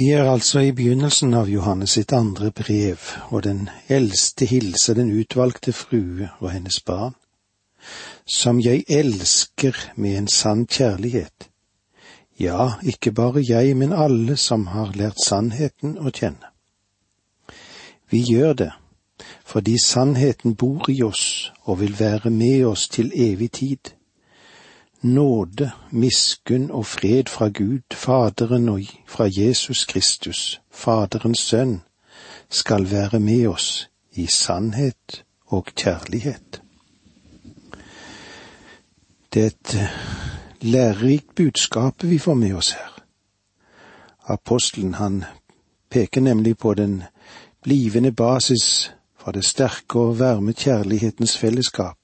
Vi er altså i begynnelsen av Johannes sitt andre brev, og den eldste hilser den utvalgte frue og hennes barn, som jeg elsker med en sann kjærlighet. Ja, ikke bare jeg, men alle som har lært sannheten å kjenne. Vi gjør det fordi sannheten bor i oss og vil være med oss til evig tid nåde, miskunn og fred fra Gud, Faderen og fra Jesus Kristus, Faderens Sønn, skal være med oss i sannhet og kjærlighet. Det er et eh, lærerikt budskap vi får med oss her. Apostelen han peker nemlig på den blivende basis for det sterke og varme kjærlighetens fellesskap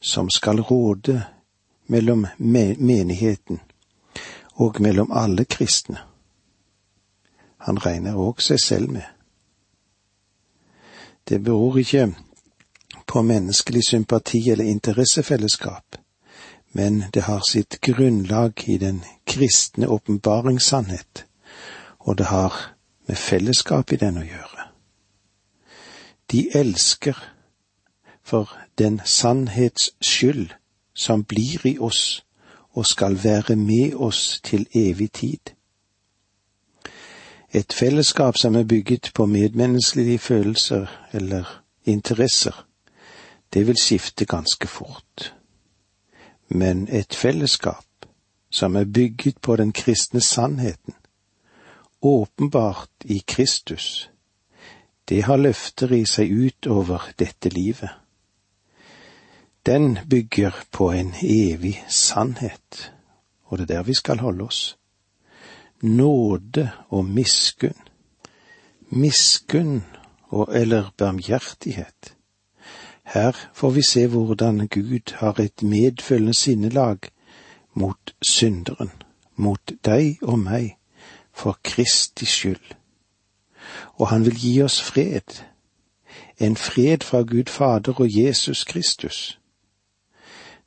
som skal råde mellom menigheten og mellom alle kristne. Han regner òg seg selv med. Det beror ikke på menneskelig sympati eller interessefellesskap, men det har sitt grunnlag i den kristne åpenbaringssannhet, og det har med fellesskap i den å gjøre. De elsker for den sannhets skyld som blir i oss og skal være med oss til evig tid. Et fellesskap som er bygget på medmenneskelige følelser eller interesser, det vil skifte ganske fort. Men et fellesskap som er bygget på den kristne sannheten, åpenbart i Kristus, det har løfter i seg utover dette livet den bygger på en evig sannhet, og det er der vi skal holde oss. Nåde og miskunn. Miskunn og eller barmhjertighet. Her får vi se hvordan Gud har et medfølende sinnelag mot synderen, mot deg og meg, for Kristi skyld. Og han vil gi oss fred, en fred fra Gud Fader og Jesus Kristus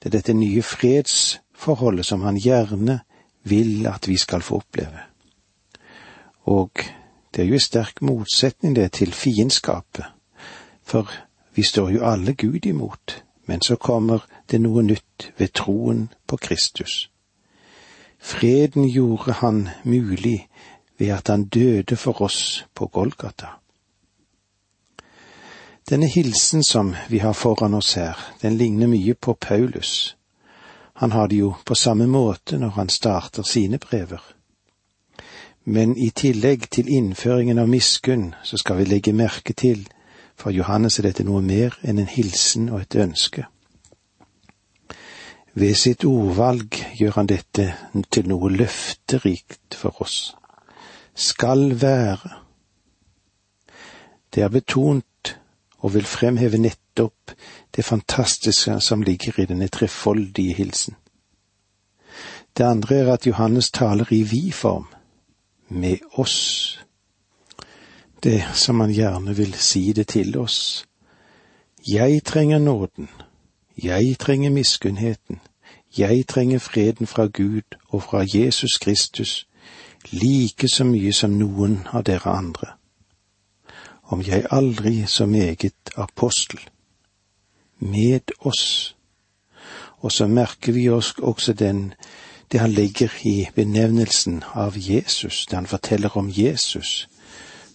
det er dette nye fredsforholdet som han gjerne vil at vi skal få oppleve. Og det er jo en sterk motsetning det til fiendskapet, for vi står jo alle Gud imot, men så kommer det noe nytt ved troen på Kristus. Freden gjorde han mulig ved at han døde for oss på Golgata. Denne hilsen som vi har foran oss her, den ligner mye på Paulus. Han har det jo på samme måte når han starter sine brever. Men i tillegg til innføringen av miskunn, så skal vi legge merke til, for Johannes er dette noe mer enn en hilsen og et ønske. Ved sitt ordvalg gjør han dette til noe løfterikt for oss. Skal være. Det er betont og vil fremheve nettopp det fantastiske som ligger i denne trefoldige hilsen. Det andre er at Johannes taler i vi-form, med oss. Det som han gjerne vil si det til oss. Jeg trenger nåden, jeg trenger miskunnheten, jeg trenger freden fra Gud og fra Jesus Kristus like så mye som noen av dere andre om jeg aldri så meget apostel. Med oss. Og så merker vi oss også den, det han legger i benevnelsen av Jesus, det han forteller om Jesus.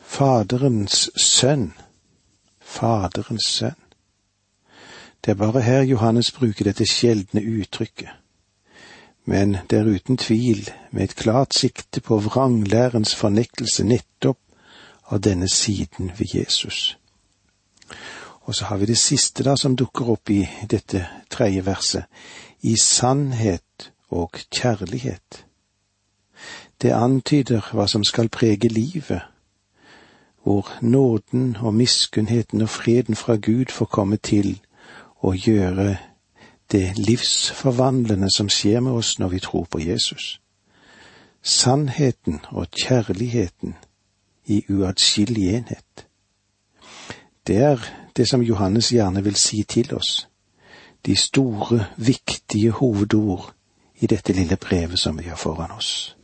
Faderens sønn. Faderens sønn. Det er bare her Johannes bruker dette sjeldne uttrykket. Men det er uten tvil med et klart sikte på vranglærens fornektelse nettopp av denne siden ved Jesus. Og så har vi det siste da som dukker opp i dette tredje verset, i sannhet og kjærlighet. Det antyder hva som skal prege livet, hvor nåden og miskunnheten og freden fra Gud får komme til å gjøre det livsforvandlende som skjer med oss når vi tror på Jesus. Sannheten og kjærligheten i uatskillelig enhet. Det er det som Johannes gjerne vil si til oss, de store, viktige hovedord i dette lille brevet som vi har foran oss.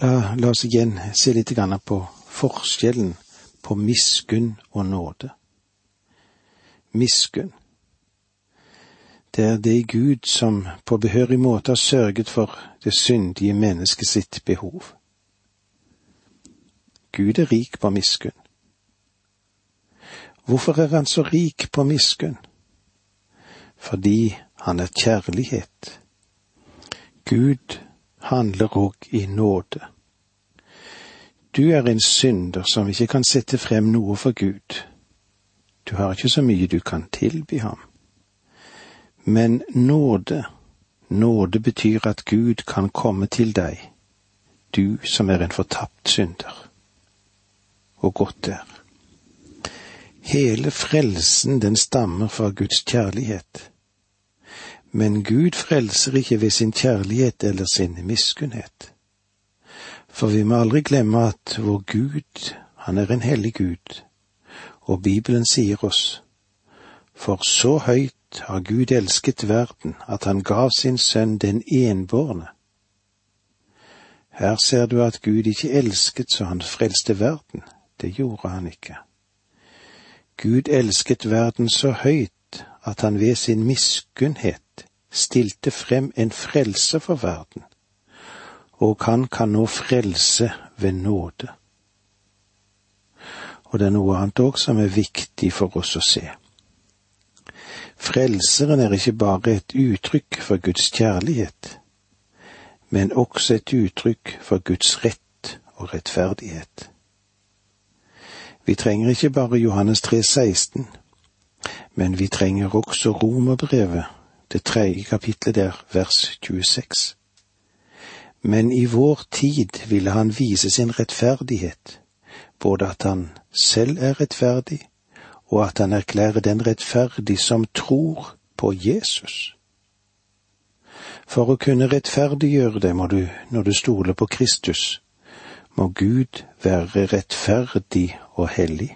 La, la oss igjen se litt på forskjellen på miskunn og nåde. Miskunn. Det er det Gud som på behørig måte har sørget for det syndige mennesket sitt behov. Gud er rik på miskunn. Hvorfor er han så rik på miskunn? Fordi han er kjærlighet. Gud handler òg i nåde. Du er en synder som ikke kan sette frem noe for Gud. Du har ikke så mye du kan tilby ham. Men nåde, nåde betyr at Gud kan komme til deg, du som er en fortapt synder. Og godt er. Hele frelsen den stammer fra Guds kjærlighet. Men Gud frelser ikke ved sin kjærlighet eller sin miskunnhet. For vi må aldri glemme at vår Gud, han er en hellig Gud, og Bibelen sier oss, for så høyt har Gud elsket verden at han gav sin sønn den enbårne. Her ser du at Gud ikke elsket så han frelste verden, det gjorde han ikke. Gud elsket verden så høyt at han ved sin miskunnhet stilte frem en frelse for verden, og han kan nå frelse ved nåde. Og det er noe annet òg som er viktig for oss å se. Frelseren er ikke bare et uttrykk for Guds kjærlighet, men også et uttrykk for Guds rett og rettferdighet. Vi trenger ikke bare Johannes 3, 16, men vi trenger også Romerbrevet, det tredje kapitlet der, vers 26. Men i vår tid ville han vise sin rettferdighet, både at han selv er rettferdig, og at han erklærer den rettferdig som tror på Jesus. For å kunne rettferdiggjøre det må du, når du stoler på Kristus, må Gud være rettferdig og hellig.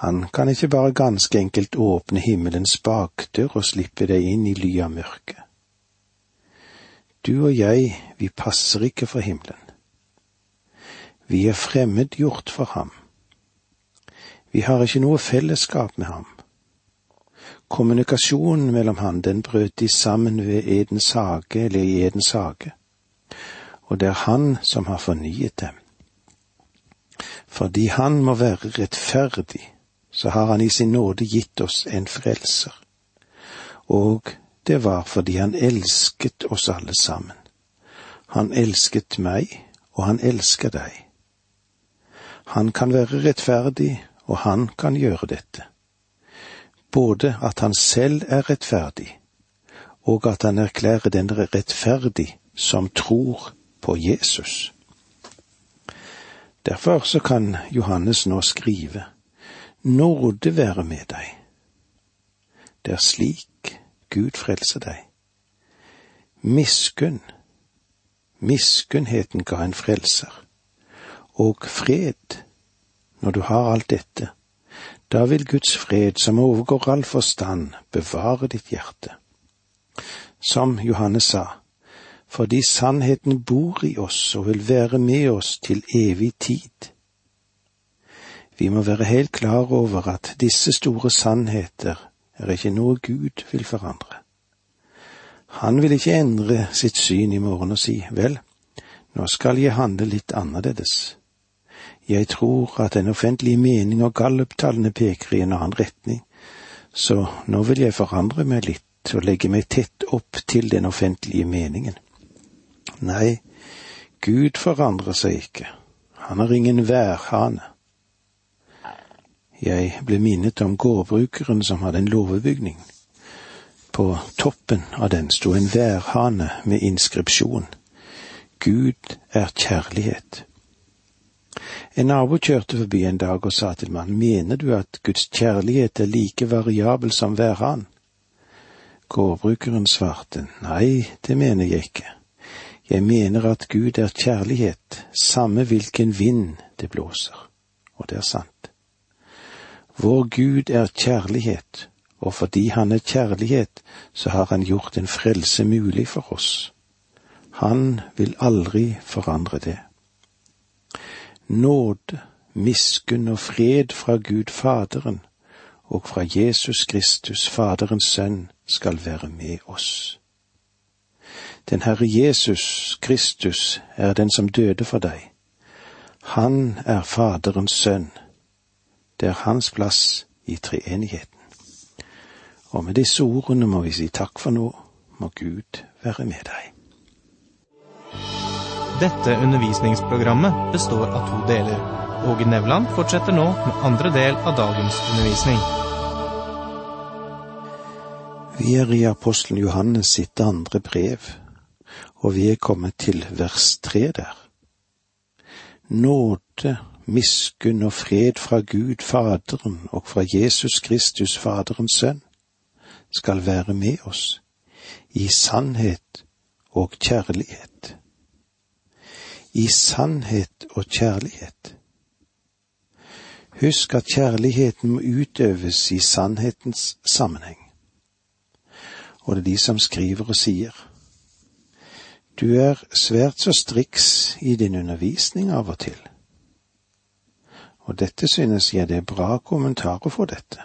Han kan ikke bare ganske enkelt åpne himmelens bakdør og slippe deg inn i ly av mørket. Du og jeg, vi passer ikke for himmelen. Vi er fremmedgjort for ham. Vi har ikke noe fellesskap med ham. Kommunikasjonen mellom ham, den brøt de sammen ved Edens hage, eller i Edens hage, og det er han som har fornyet dem. Fordi han må være rettferdig, så har han i sin nåde gitt oss en frelser. Og det var fordi han elsket oss alle sammen. Han elsket meg, og han elsker deg. Han kan være rettferdig, og han kan gjøre dette. Både at han selv er rettferdig, og at han erklærer den rettferdig som tror på Jesus. Derfor så kan Johannes nå skrive, Nåde være med deg. Det er slik Gud frelser deg. Miskunn, miskunnheten ga en frelser. Og fred, når du har alt dette, da vil Guds fred, som overgår all forstand, bevare ditt hjerte. Som Johannes sa, fordi sannheten bor i oss og vil være med oss til evig tid. Vi må være helt klar over at disse store sannheter er ikke noe Gud vil forandre. Han vil ikke endre sitt syn i morgen og si vel, nå skal jeg handle litt annerledes. Jeg tror at den offentlige mening og galluptallene peker i en annen retning, så nå vil jeg forandre meg litt og legge meg tett opp til den offentlige meningen. Nei, Gud forandrer seg ikke. Han er ingen værhane. Jeg ble minnet om gårdbrukeren som hadde en låvebygning. På toppen av den sto en værhane med inskripsjon Gud er kjærlighet. En nabo kjørte forbi en dag og sa til mannen, mener du at Guds kjærlighet er like variabel som værhanen? Gårdbrukeren svarte, nei, det mener jeg ikke. Jeg mener at Gud er kjærlighet, samme hvilken vind det blåser. Og det er sant. Vår Gud er kjærlighet, og fordi Han er kjærlighet, så har Han gjort en frelse mulig for oss. Han vil aldri forandre det. Nåde, miskunn og fred fra Gud Faderen og fra Jesus Kristus, Faderens Sønn, skal være med oss. Den Herre Jesus Kristus er den som døde for deg. Han er Faderens sønn. Det er hans plass i treenigheten. Og med disse ordene må vi si takk for nå. Må Gud være med deg. Dette undervisningsprogrammet består av to deler. Åge Nevland fortsetter nå med andre del av dagens undervisning. Vi er i apostelen Johannes sitt andre brev, og vi er kommet til vers tre der. Nåde, miskunn og fred fra Gud Faderen og fra Jesus Kristus Faderens Sønn skal være med oss i sannhet og kjærlighet. I sannhet og kjærlighet. Husk at kjærligheten må utøves i sannhetens sammenheng. Og det er de som skriver og sier du er svært så striks i din undervisning av og til. Og dette synes jeg det er bra kommentarer for dette.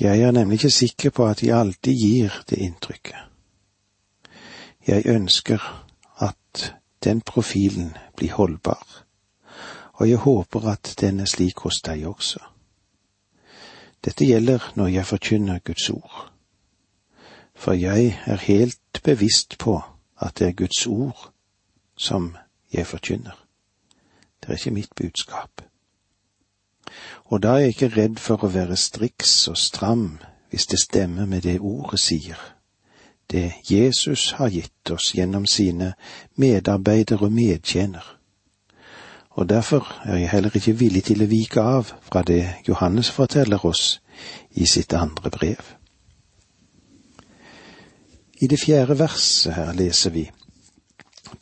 Jeg er nemlig ikke sikker på at de alltid gir det inntrykket. Jeg ønsker at den profilen blir holdbar, og jeg håper at den er slik hos deg også. Dette gjelder når jeg forkynner Guds ord for jeg er helt bevisst på at det er Guds ord som jeg forkynner. Det er ikke mitt budskap. Og da er jeg ikke redd for å være striks og stram hvis det stemmer med det ordet sier, det Jesus har gitt oss gjennom sine medarbeidere og medtjener. Og derfor er jeg heller ikke villig til å vike av fra det Johannes forteller oss i sitt andre brev. I det fjerde verset her leser vi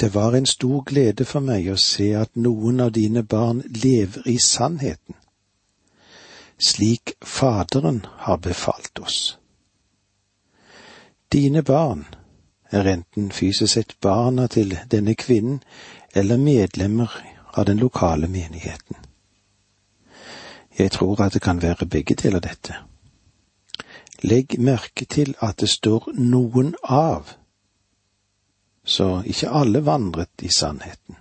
Det var en stor glede for meg å se at noen av dine barn lever i sannheten, slik Faderen har befalt oss. Dine barn er enten fysisk sett barna til denne kvinnen eller medlemmer av den lokale menigheten. Jeg tror at det kan være begge deler dette. Legg merke til at det står noen av, så ikke alle vandret i sannheten.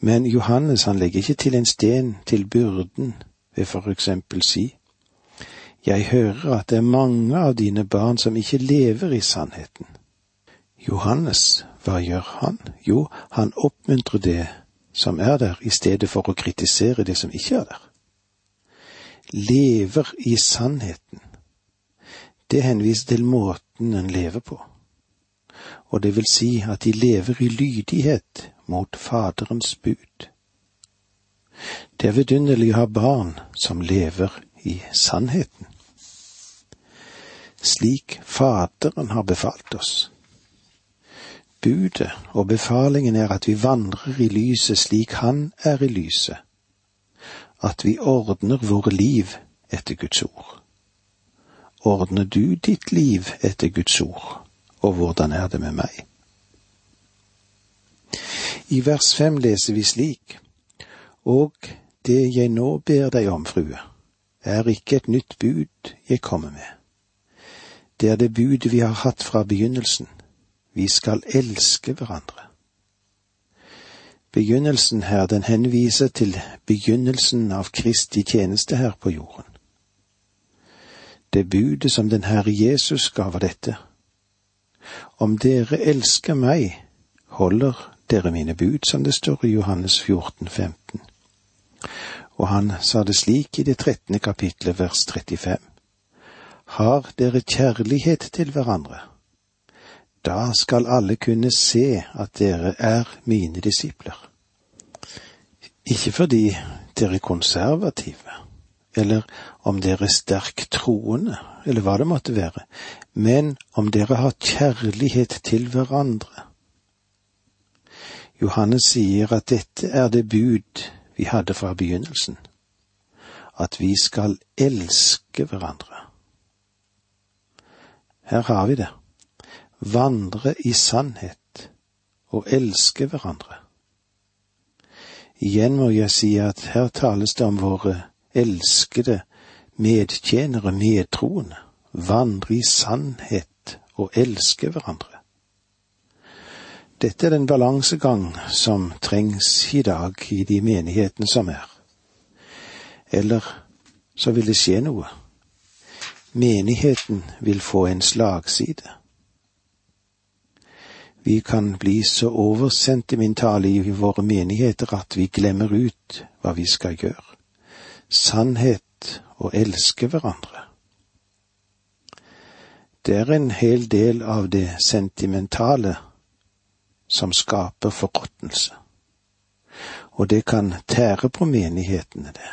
Men Johannes han legger ikke til en sten til byrden ved for eksempel si, Jeg hører at det er mange av dine barn som ikke lever i sannheten. Johannes, hva gjør han? Jo, han oppmuntrer det som er der, i stedet for å kritisere det som ikke er der. Lever i sannheten det henviser til måten en lever på, og det vil si at de lever i lydighet mot Faderens bud. Det er vidunderlig å ha barn som lever i sannheten, slik Faderen har befalt oss. Budet og befalingen er at vi vandrer i lyset slik Han er i lyset, at vi ordner våre liv etter Guds ord ordner du ditt liv etter Guds ord, og hvordan er det med meg? I vers fem leser vi slik, Og det jeg nå ber deg om, frue, er ikke et nytt bud jeg kommer med. Det er det budet vi har hatt fra begynnelsen. Vi skal elske hverandre. Begynnelsen her, den henviser til begynnelsen av Kristi tjeneste her på jorden. Det budet som den Herre Jesus ga, var dette. Om dere elsker meg, holder dere mine bud, som det står i Johannes 14, 15. Og han sa det slik i det trettende kapitlet, vers 35. Har dere kjærlighet til hverandre? Da skal alle kunne se at dere er mine disipler. Ikke fordi dere er konservative, eller om dere er sterkt troende, eller hva det måtte være, men om dere har kjærlighet til hverandre. Johannes sier at dette er det bud vi hadde fra begynnelsen, at vi skal elske hverandre. Her har vi det. vandre i sannhet og elske hverandre. Igjen må jeg si at her tales det om våre elskede medtjenere, medtroende, vandre i sannhet og elske hverandre. Dette er den balansegang som trengs i dag i de menighetene som er. Eller så vil det skje noe. Menigheten vil få en slagside. Vi kan bli så oversentimentale i våre menigheter at vi glemmer ut hva vi skal gjøre. Sannhet og elske hverandre. Det er en hel del av det sentimentale som skaper forråtnelse. Og det kan tære på menighetene, det.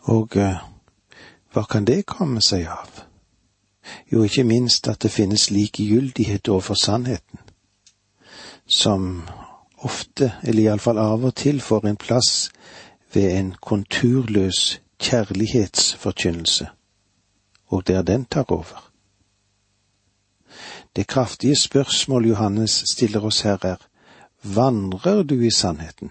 Og uh, hva kan det komme seg av? Jo, ikke minst at det finnes likegyldighet overfor sannheten, som ofte, eller iallfall av og til, får en plass ved en konturløs kjærlighetsforkynnelse, og der den tar over. Det kraftige spørsmål Johannes stiller oss her er, vandrer du i sannheten?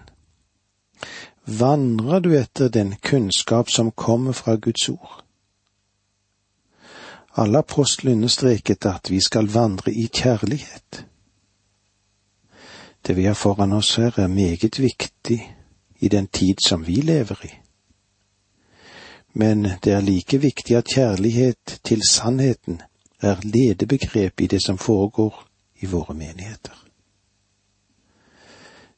Vandrer du etter den kunnskap som kommer fra Guds ord? Alle apostlene understreket at vi skal vandre i kjærlighet. Det vi har foran oss her er meget viktig i den tid som vi lever i. Men det er like viktig at kjærlighet til sannheten er ledebegrep i det som foregår i våre menigheter.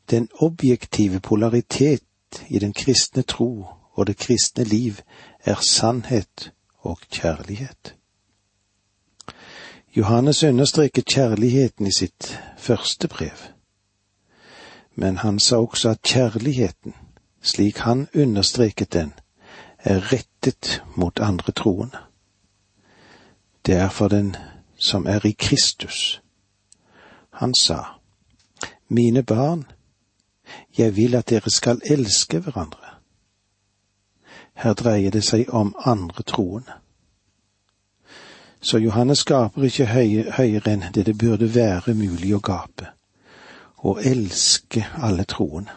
Den objektive polaritet i den kristne tro og det kristne liv er sannhet og kjærlighet. Johannes understreket kjærligheten i sitt første brev, men han sa også at kjærligheten, slik han understreket den, er rettet mot andre troende det er for den som er i Kristus. Han sa, Mine barn, jeg vil at dere skal elske hverandre. Her dreier det seg om andre troende. Så Johannes skaper ikke høyere enn det det burde være mulig å gape, å elske alle troende.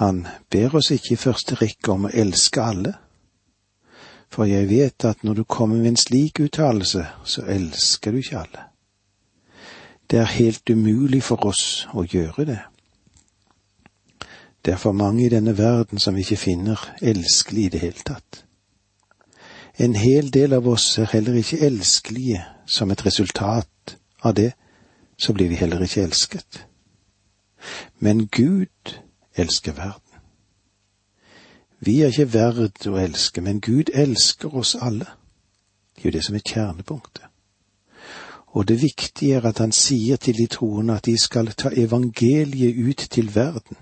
Han ber oss ikke i første rekke om å elske alle, for jeg vet at når du kommer med en slik uttalelse, så elsker du ikke alle. Det er helt umulig for oss å gjøre det. Det er for mange i denne verden som vi ikke finner elskelig i det hele tatt. En hel del av oss er heller ikke elskelige som et resultat av det, så blir vi heller ikke elsket. Men Gud elsker verden. Vi er ikke verd å elske, men Gud elsker oss alle. Det er jo det som er kjernepunktet. Og det viktige er at han sier til de troende at de skal ta evangeliet ut til verden.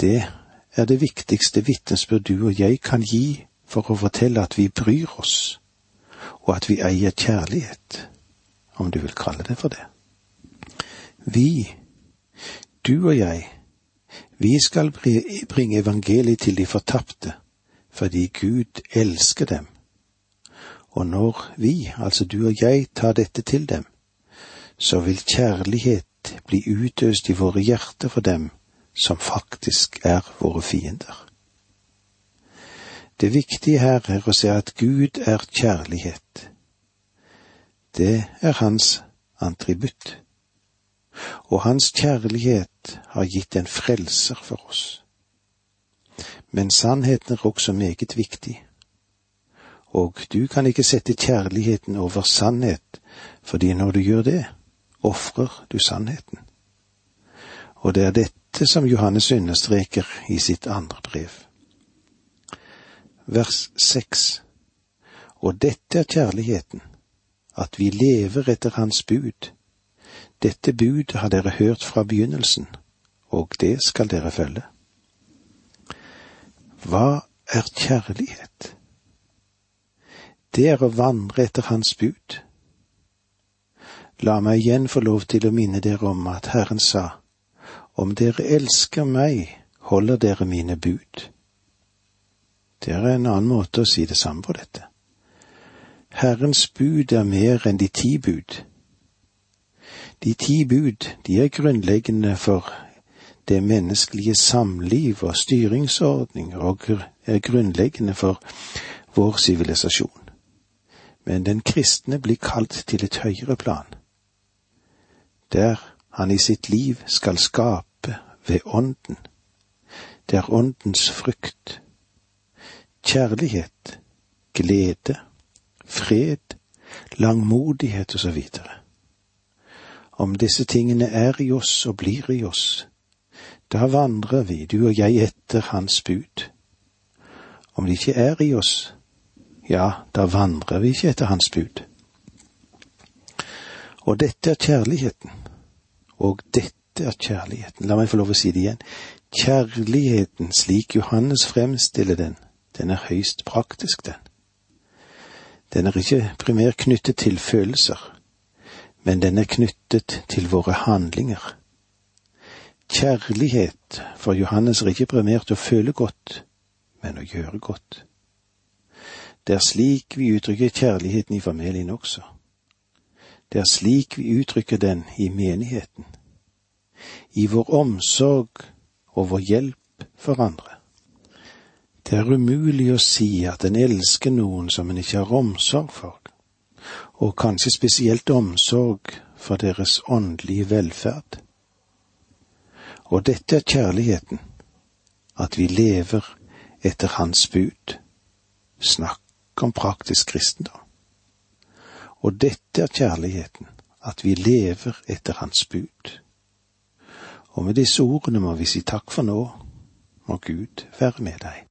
Det er det viktigste vitnesbyrd du og jeg kan gi for å fortelle at vi bryr oss, og at vi eier kjærlighet, om du vil kalle det for det. Vi, du og jeg, vi skal bringe evangeliet til de fortapte, fordi Gud elsker dem. Og når vi, altså du og jeg, tar dette til dem, så vil kjærlighet bli utøst i våre hjerter for dem som faktisk er våre fiender. Det viktige her er å se at Gud er kjærlighet. Det er hans antributt og hans kjærlighet har gitt en frelser for oss. Men sannheten er også meget viktig, og du kan ikke sette kjærligheten over sannhet, fordi når du gjør det, ofrer du sannheten. Og det er dette som Johannes understreker i sitt andre brev. Vers seks. Og dette er kjærligheten, at vi lever etter Hans bud dette bud har dere hørt fra begynnelsen, og det skal dere følge. Hva er kjærlighet? Det er å vandre etter Hans bud. La meg igjen få lov til å minne dere om at Herren sa, om dere elsker meg, holder dere mine bud. Det er en annen måte å si det samme på dette. Herrens bud er mer enn de ti bud. De ti bud, de er grunnleggende for det menneskelige samliv og styringsordninger og er grunnleggende for vår sivilisasjon. Men den kristne blir kalt til et høyere plan, der han i sitt liv skal skape ved Ånden. Det er Åndens frukt. Kjærlighet, glede, fred, langmodighet osv. Om disse tingene er i oss og blir i oss, da vandrer vi, du og jeg, etter Hans bud. Om de ikke er i oss, ja, da vandrer vi ikke etter Hans bud. Og dette er kjærligheten. Og dette er kjærligheten. La meg få lov å si det igjen. Kjærligheten, slik Johannes fremstiller den, den er høyst praktisk, den. Den er ikke primært knyttet til følelser, men den er knyttet til våre handlinger. Kjærlighet for Johannes er ikke primært å føle godt, men å gjøre godt. Det er slik vi uttrykker kjærligheten i familien også. Det er slik vi uttrykker den i menigheten, i vår omsorg og vår hjelp for andre. Det er umulig å si at en elsker noen som en ikke har omsorg for, og kanskje spesielt omsorg for deres åndelige velferd. Og dette er kjærligheten, at vi lever etter Hans bud. Snakk om praktisk kristendom. Og dette er kjærligheten, at vi lever etter Hans bud. Og med disse ordene må vi si takk for nå, må Gud være med deg.